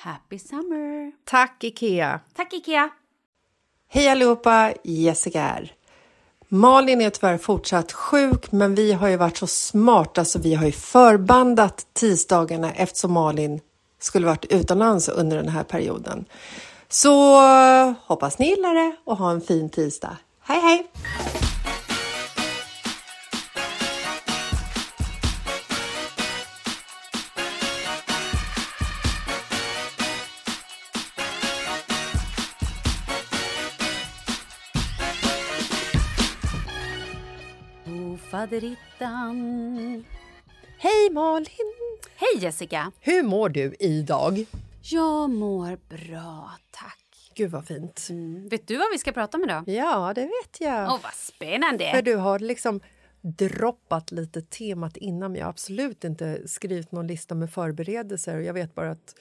Happy summer! Tack, Ikea! Tack Ikea! Hej allihopa, Jessica här. Malin är tyvärr fortsatt sjuk, men vi har ju varit så smarta så vi har ju förbandat tisdagarna eftersom Malin skulle varit utomlands under den här perioden. Så hoppas ni gillar det och ha en fin tisdag. Hej hej! Faderittan. Hej Malin! Hej Jessica! Hur mår du idag? Jag mår bra, tack. Gud vad fint. Mm. Vet du vad vi ska prata om idag? Ja, det vet jag. Åh, vad spännande! För du har liksom droppat lite temat innan, men jag har absolut inte skrivit någon lista med förberedelser. Och jag vet bara att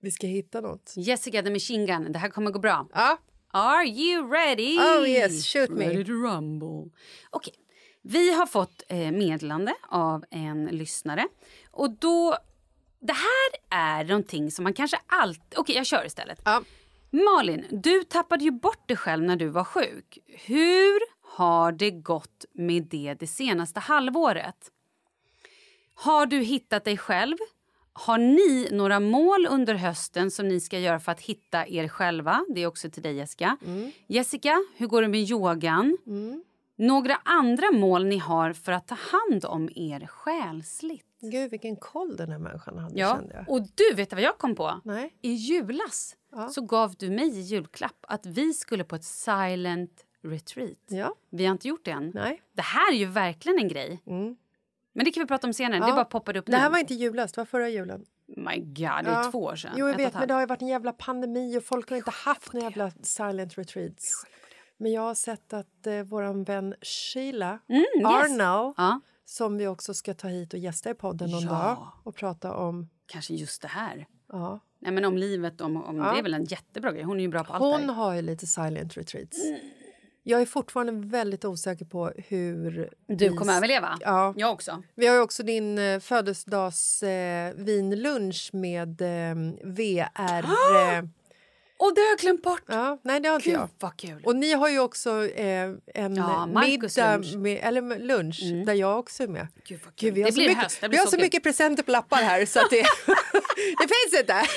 vi ska hitta något. Jessica the Machine Gun, det här kommer gå bra. Ja, Are you ready? Oh, yes, shoot me. Ready to rumble. Okej, vi har fått eh, meddelande av en lyssnare. Och då... Det här är någonting som man kanske alltid... Okej, jag kör istället. Ja. Malin, du tappade ju bort dig själv när du var sjuk. Hur har det gått med det det senaste halvåret? Har du hittat dig själv? Har ni några mål under hösten som ni ska göra för att hitta er själva? Det är också till dig, Jessica. Jessica, hur går det med yogan? Några andra mål ni har för att ta hand om er själsligt? Gud, vilken koll den här människan hade, Ja. Och du, vet vad jag kom på? Nej. I julas så gav du mig i julklapp att vi skulle på ett silent retreat. Ja. Vi har inte gjort det än. Nej. Det här är ju verkligen en grej. Mm. Men det kan vi prata om senare. Ja. Det bara poppade upp Det här nu. var inte julas, det var förra julen. My God, det är Ja. två år sedan. Jo, jag vet, men det har ju varit en jävla pandemi och folk har inte haft några jävla silent retreats. Men jag har sett att eh, vår vän Sheila Mm, yes. Arnow Ja, som vi också ska ta hit och gästa i podden någon Ja. dag och prata om... kanske just det här. Ja. Nej, men om livet, om, om Ja. det är väl en jättebra grej. Hon är ju bra på allt Hon det här. har ju lite silent retreats. Jag är fortfarande väldigt osäker på hur... Du vi- kommer överleva. Ja. Jag också. Vi har ju också din eh, födelsedags eh, med eh, VR... Eh, Och det har jag glömt bort! ja, nej, det har inte Gud, jag. vad kul. Och ni har ju också eh, en Ja, Marcus middag, lunch. Med, eller lunch, där jag också är med. Gud, vad kul. Gud, vi har det så blir mycket, höst. Det vi blir har så så mycket presenter på lappar här så att det, det finns inte.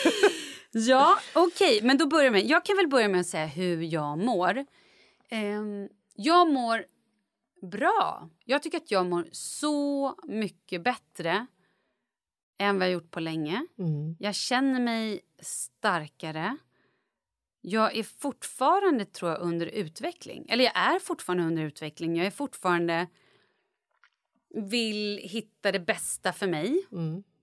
Ja, okej. Men då börjar med. Jag kan väl börja med att säga hur jag mår. Ehm, jag mår bra. Jag tycker att jag mår så mycket bättre än vad jag gjort på länge. Jag känner mig starkare. Jag är fortfarande tror jag, under utveckling. Eller jag är fortfarande under utveckling. Jag är fortfarande vill hitta det bästa för mig.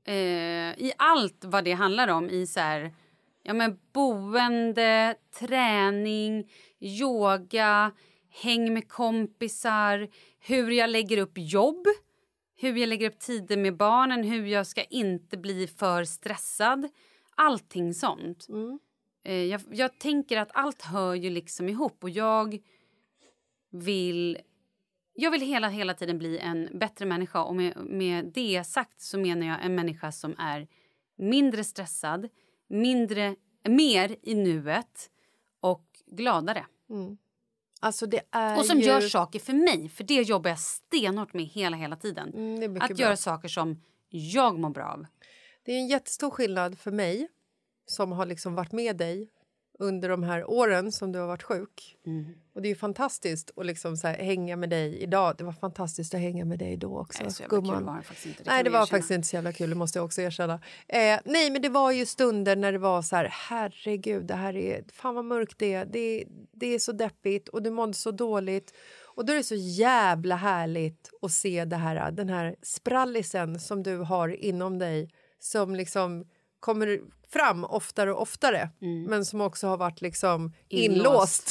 Eh, I allt vad det handlar om. I så här, ja, men boende, träning, yoga, häng med kompisar, hur jag lägger upp jobb, hur jag lägger upp tider med barnen, hur jag ska inte bli för stressad. Allting sånt. Eh, jag, jag tänker att allt hör ju liksom ihop och jag vill jag vill hela, hela tiden bli en bättre människa och med, med det sagt så menar jag en människa som är mindre stressad, mindre, mer i nuet och gladare. Alltså det är Och som ju, gör saker för mig, för det jobbar jag stenhårt med hela, hela tiden. Mm, Att bra. göra saker som jag mår bra av. Det är en jättestor skillnad för mig som har liksom varit med dig under de här åren som du har varit sjuk. Mm. Och det är fantastiskt att liksom så här, hänga med dig idag. Det var fantastiskt att hänga med dig då också. Nej, så jävla kul var det faktiskt inte. Det nej, det var erkänna. faktiskt inte så jävla kul, det måste jag också erkänna. Eh, nej, men det var ju stunder när det var så här, herregud, det här är, fan vad mörkt det är. Det, det är så deppigt och du mådde så dåligt. Och då är det så jävla härligt att se det här, den här sprallisen som du har inom dig som liksom kommer fram oftare och oftare men som också har varit liksom inlåst, Inlåst.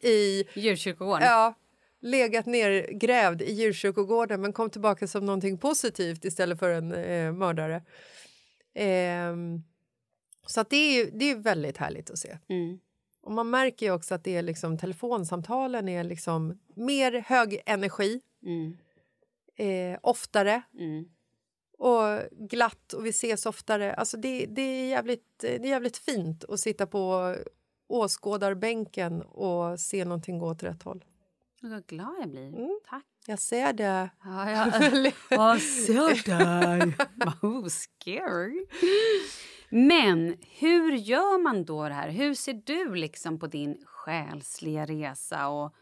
i Djurkyrkogården. Ja, legat nergrävd i djursjukogården men kom tillbaka som någonting positivt istället för en eh, mördare. Ehm, så att det är ju det är väldigt härligt att se. Mm. Och man märker ju också att det är liksom, telefonsamtalen är liksom mer hög energi, Mm. eh, oftare Mm. Och glatt och vi ses oftare. Alltså det, det, är jävligt, det är jävligt fint att sitta på åskådarbänken och se någonting gå åt rätt håll. Vad glad jag blir. Mm. Tack. Jag ser det. Ja, ja. Vad ser dig? Oh, scary. Men hur gör man då det här? Hur ser du liksom på din själsliga resa och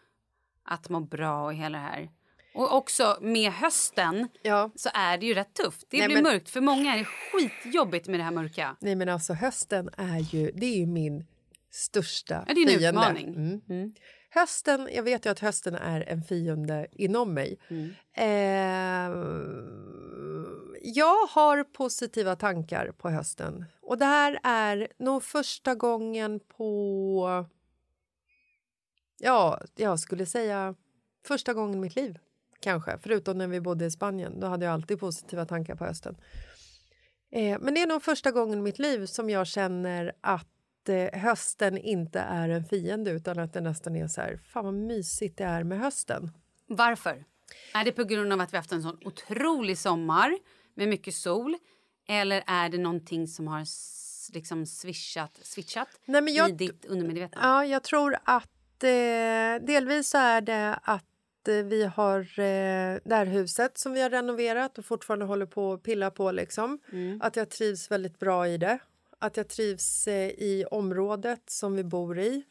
att må bra och hela det här? Och också med hösten Ja. så är det ju rätt tufft. Det Nej, blir men- mörkt. För många är det skitjobbigt med det här mörka. Nej men alltså hösten är ju, det är ju min största Ja, det är en fiende. utmaning. Mm. Hösten, jag vet ju att hösten är en fiende inom mig. Mm. Eh, jag har positiva tankar på hösten. Och det här är nog första gången på... Ja, jag skulle säga första gången i mitt liv. Kanske, förutom när vi bodde i Spanien. Då hade jag alltid positiva tankar på hösten. Eh, men det är nog första gången i mitt liv som jag känner att eh, hösten inte är en fiende utan att det nästan är så här, fan vad mysigt det är med hösten. Varför? Är det på grund av att vi haft en sån otrolig sommar med mycket sol? Eller är det någonting som har liksom swishat, switchat Nej, men jag- i ditt undermedvetna? Ja, jag tror att eh, delvis är det att vi har eh, det här huset som vi har renoverat och fortfarande håller på att pilla på. Liksom. Att jag trivs väldigt bra i det. Att jag trivs eh, i området som vi bor i.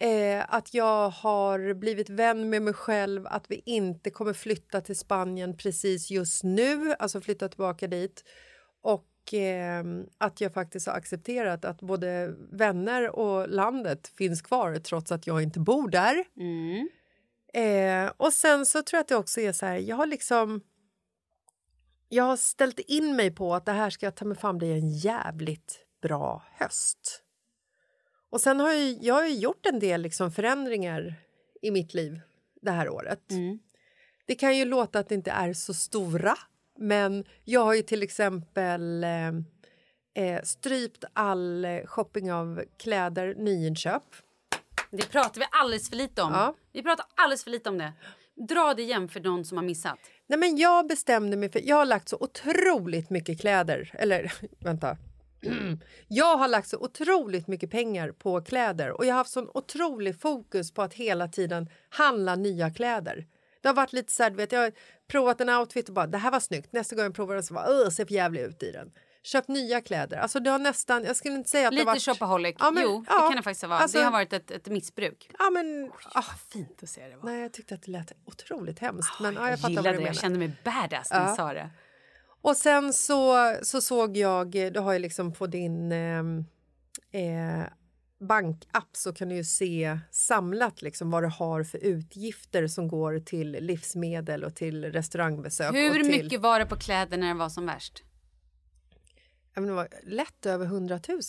Eh, att jag har blivit vän med mig själv, att vi inte kommer flytta till Spanien precis just nu, alltså flytta tillbaka dit. Och eh, att jag faktiskt har accepterat att både vänner och landet finns kvar trots att jag inte bor där. Mm. Eh, och sen så tror jag att det också är så här, jag har liksom... Jag har ställt in mig på att det här ska ta mig fan bli en jävligt bra höst. Och sen har jag, jag har gjort en del liksom förändringar i mitt liv det här året. Mm. Det kan ju låta att det inte är så stora, men jag har ju till exempel eh, eh, strypt all shopping av kläder, nyinköp. Det pratar vi alldeles för lite om. Ja. Vi pratar alldeles för lite om det. Dra det igen för någon som har missat. Nej, men jag bestämde mig för... Jag har lagt så otroligt mycket kläder. Eller, vänta. Jag har lagt så otroligt mycket pengar på kläder och jag har haft sån otrolig fokus på att hela tiden handla nya kläder. Det har varit lite så här, vet, jag har provat en outfit och bara det här var snyggt. Nästa gång jag provar den så öh, ser för jävligt ut i den. Köpt nya kläder. Alltså det har nästan, jag skulle inte säga att det Lite har varit... shopaholic. Ja, men- jo, det ja, kan det faktiskt vara. alltså- det har varit ett, ett missbruk. Ja men... ah, Fint att se det. Va? nej, jag tyckte att det lät otroligt hemskt. Men ja, jag jag fattar vad gillade du det. menar. Jag kände mig badass när Ja. jag sa det. Och sen så, så såg jag, du har ju liksom på din eh, eh, bankapp så kan du ju se samlat liksom vad du har för utgifter som går till livsmedel och till restaurangbesök. Hur och till, mycket var det på kläder när det var som värst? Ja, men det var lätt över 100 000.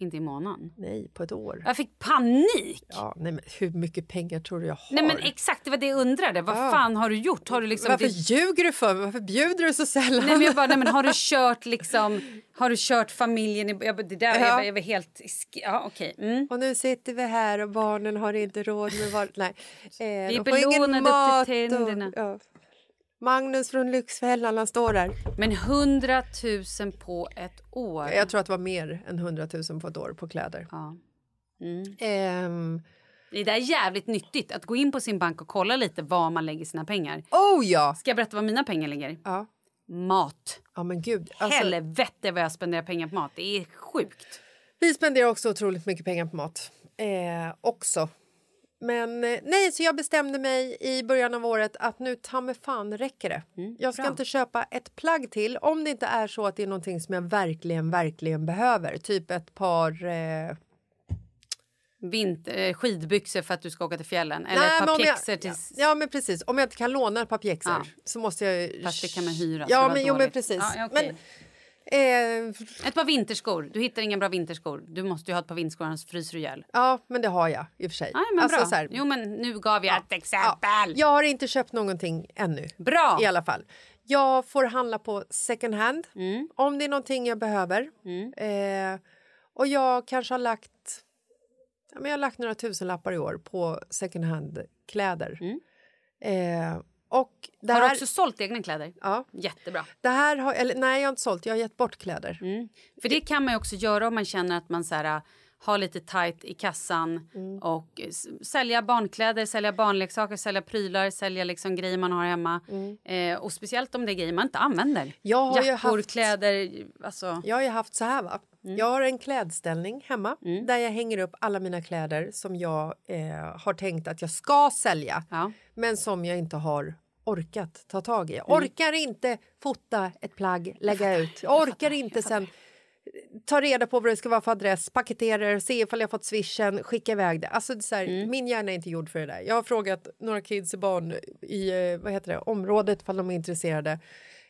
Inte i månaden. Nej, på ett år. Jag fick panik! Ja, nej, men hur mycket pengar tror du jag har? Nej men exakt, det var det jag undrade. Vad Ja. fan har du gjort? Har du liksom... Varför det- ljuger du för mig? Varför bjuder du så sällan? Nej men jag bara, nej men har du kört liksom, har du kört familjen i, jag det där, Ja. jag, jag var helt, ja okej. Mm. Och nu sitter vi här och barnen har inte råd med var... Nej. Eh, Vi är belånade upp till och- tänderna. ja. Magnus från Lyxfällan, han står där. Men 100 000 på ett år. Jag tror att det var mer än 100 000 på ett år på kläder. Ja. Mm. Ehm, Det där är jävligt nyttigt, att gå in på sin bank och kolla lite var man lägger sina pengar. oh ja! Ska jag berätta var mina pengar ligger? Ja, Mat. ja men gud. Alltså, Helvete vad jag spenderar pengar på mat. Det är sjukt. vi spenderar också otroligt mycket pengar på mat. Eh, också. Men eh, nej, så jag bestämde mig i början av året att nu ta mig fan räcker det. jag ska bra. inte köpa ett plagg till om det inte är så att det är någonting som jag verkligen, verkligen behöver. Typ ett par eh, Vint, eh, skidbyxor för att du ska åka till fjällen. Eller Nej, ett par pjäxor till... ja, men precis. Om jag inte kan låna ett par pjäxor Ja. så måste jag. Fast det kan man hyra, Ja, men, jo, men precis. Ja, okej. men, eh, Ett par vinterskor. Du hittar inga bra vinterskor. Du måste ju ha ett par vinterskor annars fryser du ihjäl. ja, men det har jag i och för sig. Ja, men Alltså, bra. så här, Jo men nu gav jag ett ja, exempel. jag har inte köpt någonting ännu. Bra! I alla fall. Jag får handla på second hand Mm. om det är någonting jag behöver. Eh, och jag kanske har lagt... Ja, men jag har lagt några tusenlappar i år på second hand-kläder. Eh, och det Mm. Har du också sålt egna kläder? ja, Jättebra. det här har, eller, nej, jag har inte sålt. Jag har gett bort kläder. Mm. För det kan man också göra om man känner att man så här, äh, har lite tajt i kassan Mm. och sälja barnkläder, sälja barnleksaker, sälja prylar, sälja liksom grejer man har hemma. Eh, och speciellt om det är grejer man inte använder. Mm. Jag har Jackor, haft- kläder, alltså. Jag har ju haft så här va. Mm. Jag har en klädställning hemma där jag hänger upp alla mina kläder som jag eh, har tänkt att jag ska sälja Ja. men som jag inte har orkat ta tag i. Jag Mm. orkar inte fota ett plagg, lägga ut. Jag orkar inte sen ta reda på vad det ska vara för adress, paketera det, se ifall jag fått swishen, skicka iväg det. Alltså, det här, Mm. Min hjärna är inte gjord för det där. Jag har frågat några kids och barn i eh, vad heter det, området ifall de är intresserade.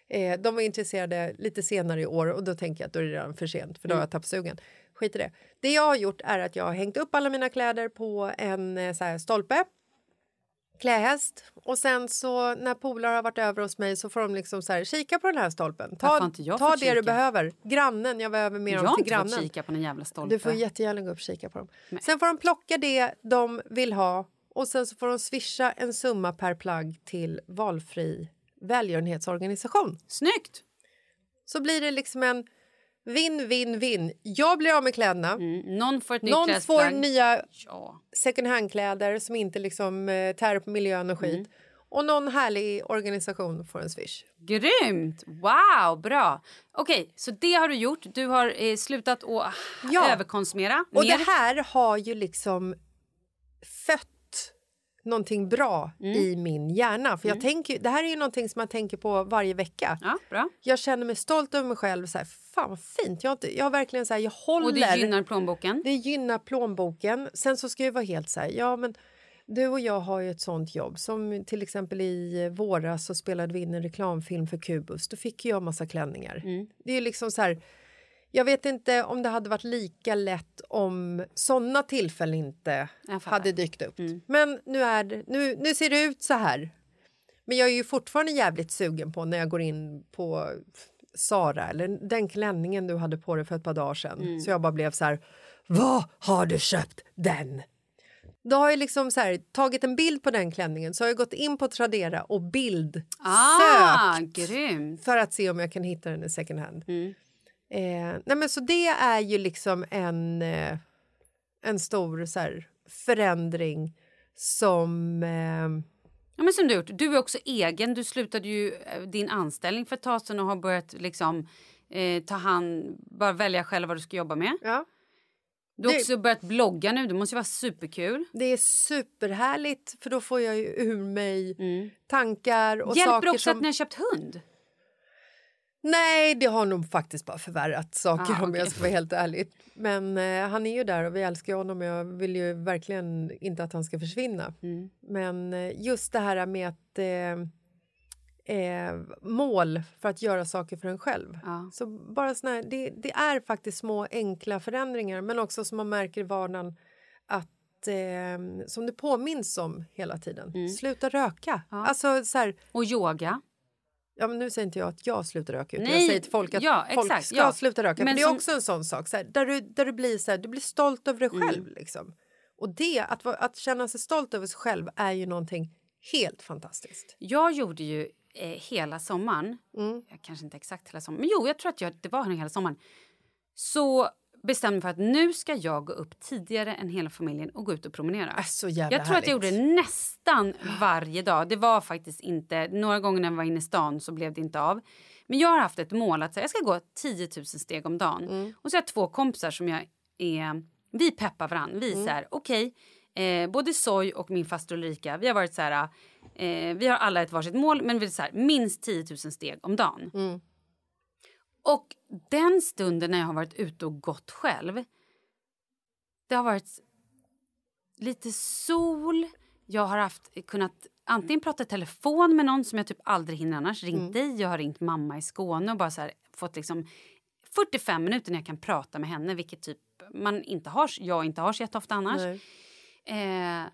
Eh, de var intresserade lite senare i år och då tänker jag att då är det redan för sent för då har jag tappat sugen. Skit i det. Det jag har gjort är att jag har hängt upp alla mina kläder på en eh, så här, stolpe klähäst och sen så när polare har varit över hos mig så får de liksom så här kika på den här stolpen. Ta, jag ta det du kika? behöver. Grannen, jag var över med Jag har till grannen. kika på någon jävla stolpe. Du får jättegärna gå upp och kika på dem. Sen får de plocka det de vill ha och sen så får de swisha en summa per plagg till valfri välgörenhetsorganisation. Snyggt! Så blir det liksom en vinn-vinn-vinn. Jag blir av med kläderna. Mm. Någon får Någon får nya Ja. second hand-kläder som inte liksom eh, tär på miljön och skit. Mm. Och någon härlig organisation får en swish. Grymt! Wow, bra. Okej, så det har du gjort. Du har eh, slutat att Ja. överkonsumera Och mer. det här har ju liksom fött någonting bra Mm. i min hjärna. För jag tänker, Det här är ju någonting som jag tänker på varje vecka. Ja, bra. Jag känner mig stolt över mig själv. Så här, Fan vad fint. Jag inte, jag verkligen så här, jag håller... Och det gynnar plånboken. Det gynnar plånboken. Sen så ska jag vara helt så här, ja men du och jag har ju ett sånt jobb. Som till exempel i våras så spelade vi in en reklamfilm för Kubus. Då fick jag massa klänningar. Mm. Det är liksom så här, jag vet inte om det hade varit lika lätt om såna tillfällen inte hade dykt upp. Mm. Men nu, är det, nu, nu ser det ut så här. Men jag är ju fortfarande jävligt sugen på när jag går in på Sara eller den klänningen du hade på dig för ett par dagar sedan. Mm. Så jag bara blev så här, vad har du köpt den? Då har jag liksom så här, tagit en bild på den klänningen så har jag gått in på Tradera och bildsökt Ah, grymt. för att se om jag kan hitta den i second hand. Mm. Eh, nej men så det är ju liksom en, eh, en stor så här, förändring som... Eh, Ja, men som du gjort. Du är också egen. Du slutade ju eh, din anställning för ett tag sedan och har börjat liksom, eh, ta hand, bara välja själv vad du ska jobba med. ja, Du har Det- också börjat blogga nu. Det måste vara superkul. det är superhärligt för då får jag ju ur mig Mm. tankar och Hjälper saker också som... att ni har köpt hund? Nej, det har nog faktiskt bara förvärrat saker Ah, om jag ska vara helt ärlig. Men eh, han är ju där och vi älskar honom jag vill ju verkligen inte att han ska försvinna. Mm. Men eh, just det här med att eh, eh, mål för att göra saker för en själv. Ja. Så bara såna här, det, det är faktiskt små enkla förändringar men också som man märker i vardagen att eh, som det påminns om hela tiden. Sluta röka. Mm. Ja. Alltså så här, Och yoga. Ja, men nu säger inte jag att jag slutar röka utan Nej, jag säger till folk att ja, folk exakt, ska ja. sluta röka. Men det är som- också en sån sak så här, där, du, där du blir så här, du blir stolt över dig Mm. själv. Liksom. Och det, att, att känna sig stolt över sig själv är ju någonting helt fantastiskt. Jag gjorde ju eh, hela sommaren, Mm. kanske inte exakt hela sommaren, men jo, jag tror att jag, det var hela sommaren. Så bestämde mig för att nu ska jag gå upp tidigare än hela familjen och gå ut och promenera. Är så jävla Jag tror att jag gjorde härligt. det nästan varje dag. Det var faktiskt inte, några gånger när jag var inne i stan så blev det inte av. Men jag har haft ett mål att jag ska gå 10 000 steg om dagen. Mm. Och så har jag två kompisar som jag är, vi peppar varandra. Vi är så här, okej, eh, både Soy och min faster Ulrika, vi har varit så här, eh, vi har alla ett varsitt mål men vi är så här, minst 10 000 steg om dagen. Mm. Och den stunden när jag har varit ute och gått själv, det har varit lite sol. Jag har haft, kunnat antingen prata i telefon med någon som jag typ aldrig hinner annars. Ringt dig, jag har ringt mamma i Skåne och bara här, fått liksom 45 minuter när jag kan prata med henne, vilket typ man inte har, jag inte har så jätteofta annars. Eh,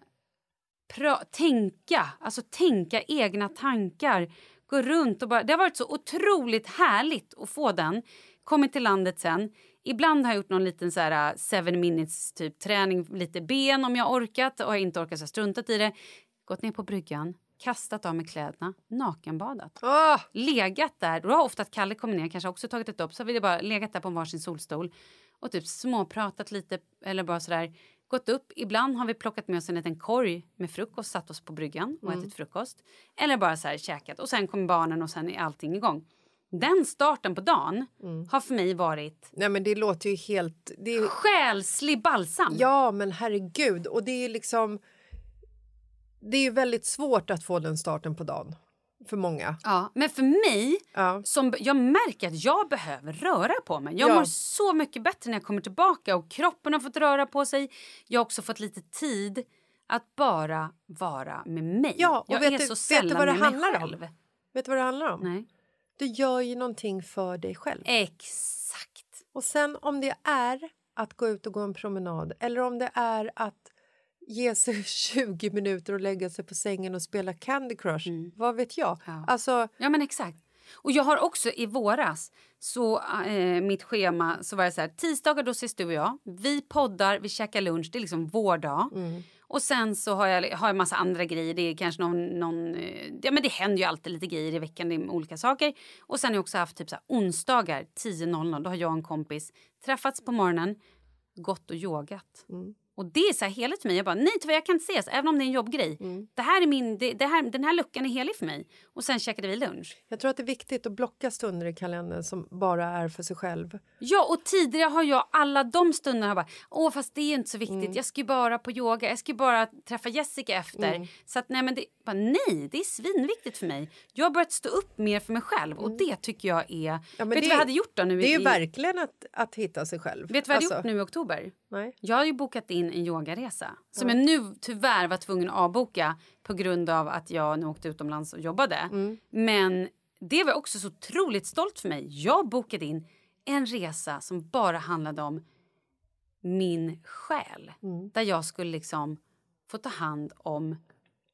pra- tänka, alltså tänka egna tankar. Gå runt och bara... Det har varit så otroligt härligt att få den. Kommit till landet sen. Ibland har jag gjort någon liten så här uh, seven minutes typ träning, lite ben om jag orkat. Och har jag inte orkat så har struntat i det. Gått ner på bryggan, kastat av mig kläderna, nakenbadat. Åh! Legat där, då har ofta att Kalle kommit ner, kanske också tagit ett dopp, så har vi bara legat där på varsin solstol och typ småpratat lite eller bara sådär gått upp. Ibland har vi plockat med oss en liten korg med frukost, satt oss på bryggan och ätit frukost. Eller bara så här käkat och sen kommer barnen och sen är allting igång. Den starten på dagen har för mig varit Nej, men det låter ju helt... Det är, själslig balsam. ja, men herregud. Och det är liksom... Det är väldigt svårt att få den starten på dagen för många. Ja, men för mig, Ja. som, jag märker att jag behöver röra på mig. Jag Ja. mår så mycket bättre när jag kommer tillbaka och kroppen har fått röra på sig. Jag har också fått lite tid att bara vara med mig. Ja, och jag vet är du- så vet du sällan vad det med mig handlar om? själv. Vet du vad det handlar om? Nej. Du gör ju någonting för dig själv. Exakt. Och sen om det är att gå ut och gå en promenad eller om det är att ge sig 20 minuter och lägga sig på sängen och spela Candy Crush, vad vet jag? Ja. Alltså, Ja, men exakt. Och jag har också i våras, så eh, mitt schema, så var det så här, tisdagar då ses du och jag, vi poddar, vi käkar lunch, det är liksom vår dag. Och sen så har jag, har jag massa andra grejer, det är kanske någon, någon eh, ja men det händer ju alltid lite grejer i veckan, det är olika saker. Och sen har jag också haft typ så här, onsdagar 10.00, då har jag och en kompis träffats på morgonen, gått och yogat. Och det är så här heligt för mig. Jag bara, nej tyvärr jag kan inte ses även om det är en jobbgrej. Mm. Det här är min, det, det här, den här luckan är helig för mig. Och sen käkade vi lunch. Jag tror att det är viktigt att blocka stunder i kalendern som bara är för sig själv. Ja, och tidigare har jag alla de stunderna har bara, åh fast det är inte så viktigt, Mm. jag ska ju bara på yoga, jag ska ju bara träffa Jessica efter. Mm. Så att nej men det, bara, nej, det är svinviktigt för mig. Jag har börjat stå upp mer för mig själv och det tycker jag är, Mm. Ja, men vet det- vad jag hade gjort då nu? Det är ju i, verkligen att, att hitta sig själv. Vet du vad jag hade Alltså, gjort nu i oktober? Nej. Jag har ju bokat in en yogaresa som jag nu tyvärr var tvungen att avboka på grund av att jag nu åkte utomlands och jobbade. Mm. Men det var också så otroligt stolt för mig. Jag bokade in en resa som bara handlade om min själ. Mm. Där jag skulle liksom få ta hand om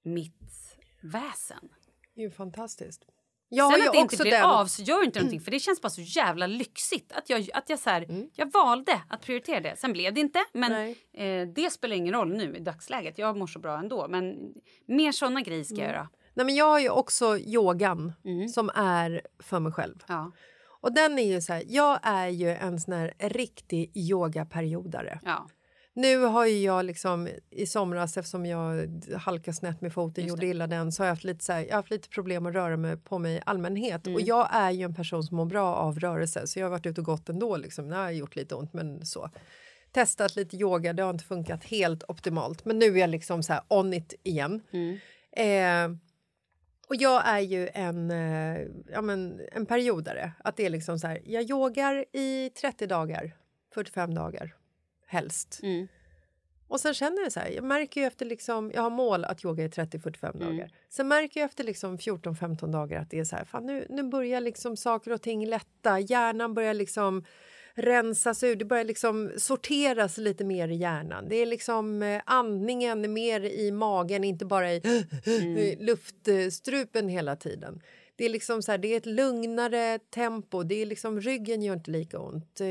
mitt väsen. Det är ju fantastiskt. Jag Sen att det inte blir den... av så gör inte någonting för det känns bara så jävla lyxigt att jag, att jag, så här, jag valde att prioritera det. Sen blev det inte men Mm. Eh, det spelar ingen roll nu i dagsläget. Jag mår så bra ändå men mer såna grejer ska Mm. jag göra. Nej, men jag har ju också yogan Mm. som är för mig själv. Ja, Och den är ju så här, jag är ju en sån här riktig yogaperiodare. ja. Nu har ju jag liksom i somras eftersom jag halkade snett med foten, gjorde illa den, så har jag haft lite, så här, jag haft lite problem att röra mig på mig i allmänhet. Mm. Och jag är ju en person som mår bra av rörelse så jag har varit ute och gått ändå. Liksom. Det har gjort lite ont men så. Testat lite yoga, det har inte funkat helt optimalt. Men nu är jag liksom så här on it igen. Mm. Eh, och jag är ju en, eh, ja, men, en periodare. Att det är liksom så här, jag yogar i 30 dagar, 45 dagar helst. Mm. Och sen känner jag så här, jag märker ju efter liksom, jag har mål att yoga i 30-45 Mm. dagar. Sen märker jag efter liksom 14-15 dagar att det är så här, fan nu, nu börjar liksom saker och ting lätta, hjärnan börjar liksom rensas ur, det börjar liksom sorteras lite mer i hjärnan. Det är liksom eh, andningen mer i magen, inte bara i luftstrupen hela tiden. Det är liksom så här, det är ett lugnare tempo, det är liksom, ryggen gör inte lika ont. Eh,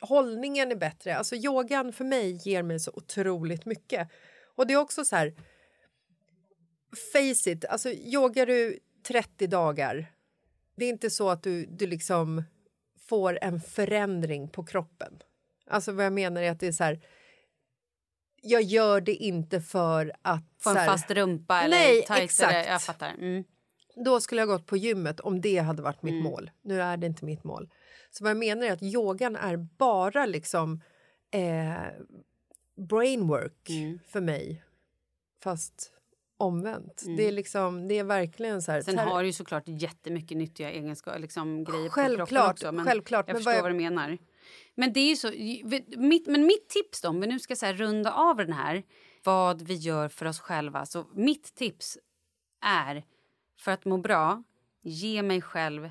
hållningen är bättre. Alltså yogan för mig ger mig så otroligt mycket. Och det är också så här, face it, alltså yogar du 30 dagar, det är inte så att du, du liksom får en förändring på kroppen. Alltså vad jag menar är att det är så här, jag gör det inte för att... Få en här, fast rumpa eller Nej, tight exakt. Jag fattar. Mm. Då skulle jag gått på gymmet om det hade varit mitt mål. Nu är det inte mitt mål. Så vad jag menar är att yogan är bara liksom eh, brainwork för mig. Fast omvänt. Det är liksom, det är verkligen så här... Sen har du ju såklart jättemycket nyttiga egenskaper, liksom grejer på Självklart, kroppen också. Men självklart, Jag men förstår vad vad, jag- du menar. Men det är ju så, mitt, men mitt tips då, om vi nu ska så här runda av den här, vad vi gör för oss själva. Så mitt tips är, för att må bra, ge mig själv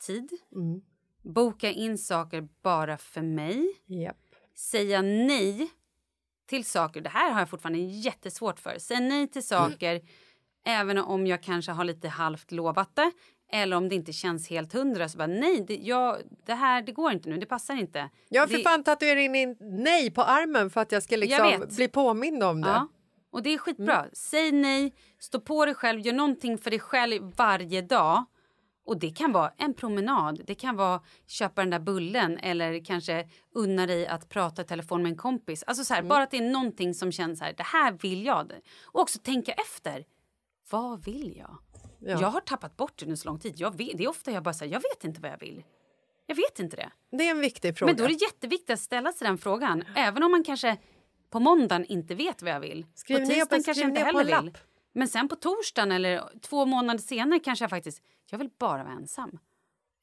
tid. Mm. Boka in saker bara för mig. Japp. Säga nej till saker. Det här har jag fortfarande jättesvårt för. Säga nej till saker även om jag kanske har lite halvt lovat det. Eller om det inte känns helt hundra. Så bara, nej, det, jag, det här det går inte nu. Det passar inte. Jag har för det, fan tatuerat in nej på armen för att jag ska liksom vet. bli påmind om det. Ja, och det är skitbra. Mm. Säg nej, stå på dig själv, gör någonting för dig själv varje dag. Och det kan vara en promenad, det kan vara köpa den där bullen eller kanske unna dig att prata i telefon med en kompis. Alltså Mm. så här, bara att det är någonting som känns här, det här vill jag. Och också tänka efter. Vad vill jag? Ja. Jag har tappat bort det nu så lång tid. Jag vet, det är ofta jag bara säger, jag vet inte vad jag vill. Jag vet inte det. Det är en viktig fråga. Men då är det jätteviktigt att ställa sig den frågan. Även om man kanske på måndagen inte vet vad jag vill. Skriv på ner på- tisdagen kanske jag inte heller vill. lapp. Men sen på torsdagen eller två månader senare kanske jag faktiskt, jag vill bara vara ensam.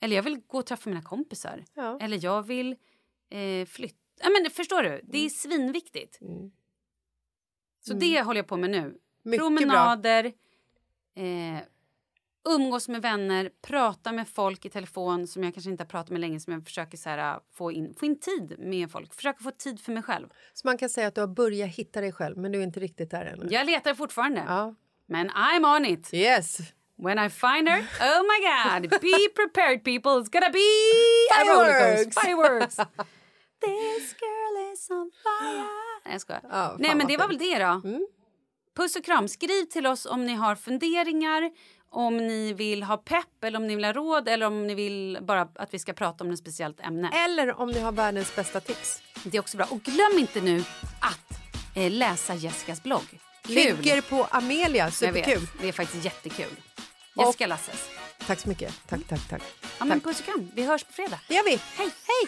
Eller jag vill gå och träffa mina kompisar. Ja. Eller jag vill eh, flytta. Ja, men förstår du? Det är svinviktigt. Så det håller jag på med nu. Mm. Mycket Promenader. Eh, umgås med vänner, prata med folk i telefon som jag kanske inte har pratat med länge som jag försöker så här, få, in, få in tid med folk. Försöka få tid för mig själv. Så man kan säga att du har börjat hitta dig själv men du är inte riktigt där ännu. Jag letar fortfarande. Ja. Men I'm on it. Yes! When I find her, oh my god, be prepared people, it's gonna be rollercoaster. Fireworks! This girl is on fire. Nej, jag skojar. Ja, fan Nej, men det var väl det då. Puss och kram. Skriv till oss om ni har funderingar, om ni vill ha pepp eller om ni vill ha råd eller om ni vill bara att vi ska prata om ett speciellt ämne. Eller om ni har världens bästa tips. Det är också bra. Och glöm inte nu att eh, läsa Jessicas blogg. Kul! Ligger på Amelia, superkul. vet, det är faktiskt jättekul. Och- Jessica Lasses. Tack så mycket. Tack, tack, tack. Ja, men tack. puss och kram. Vi hörs på fredag. Det gör vi. Hej! Hej!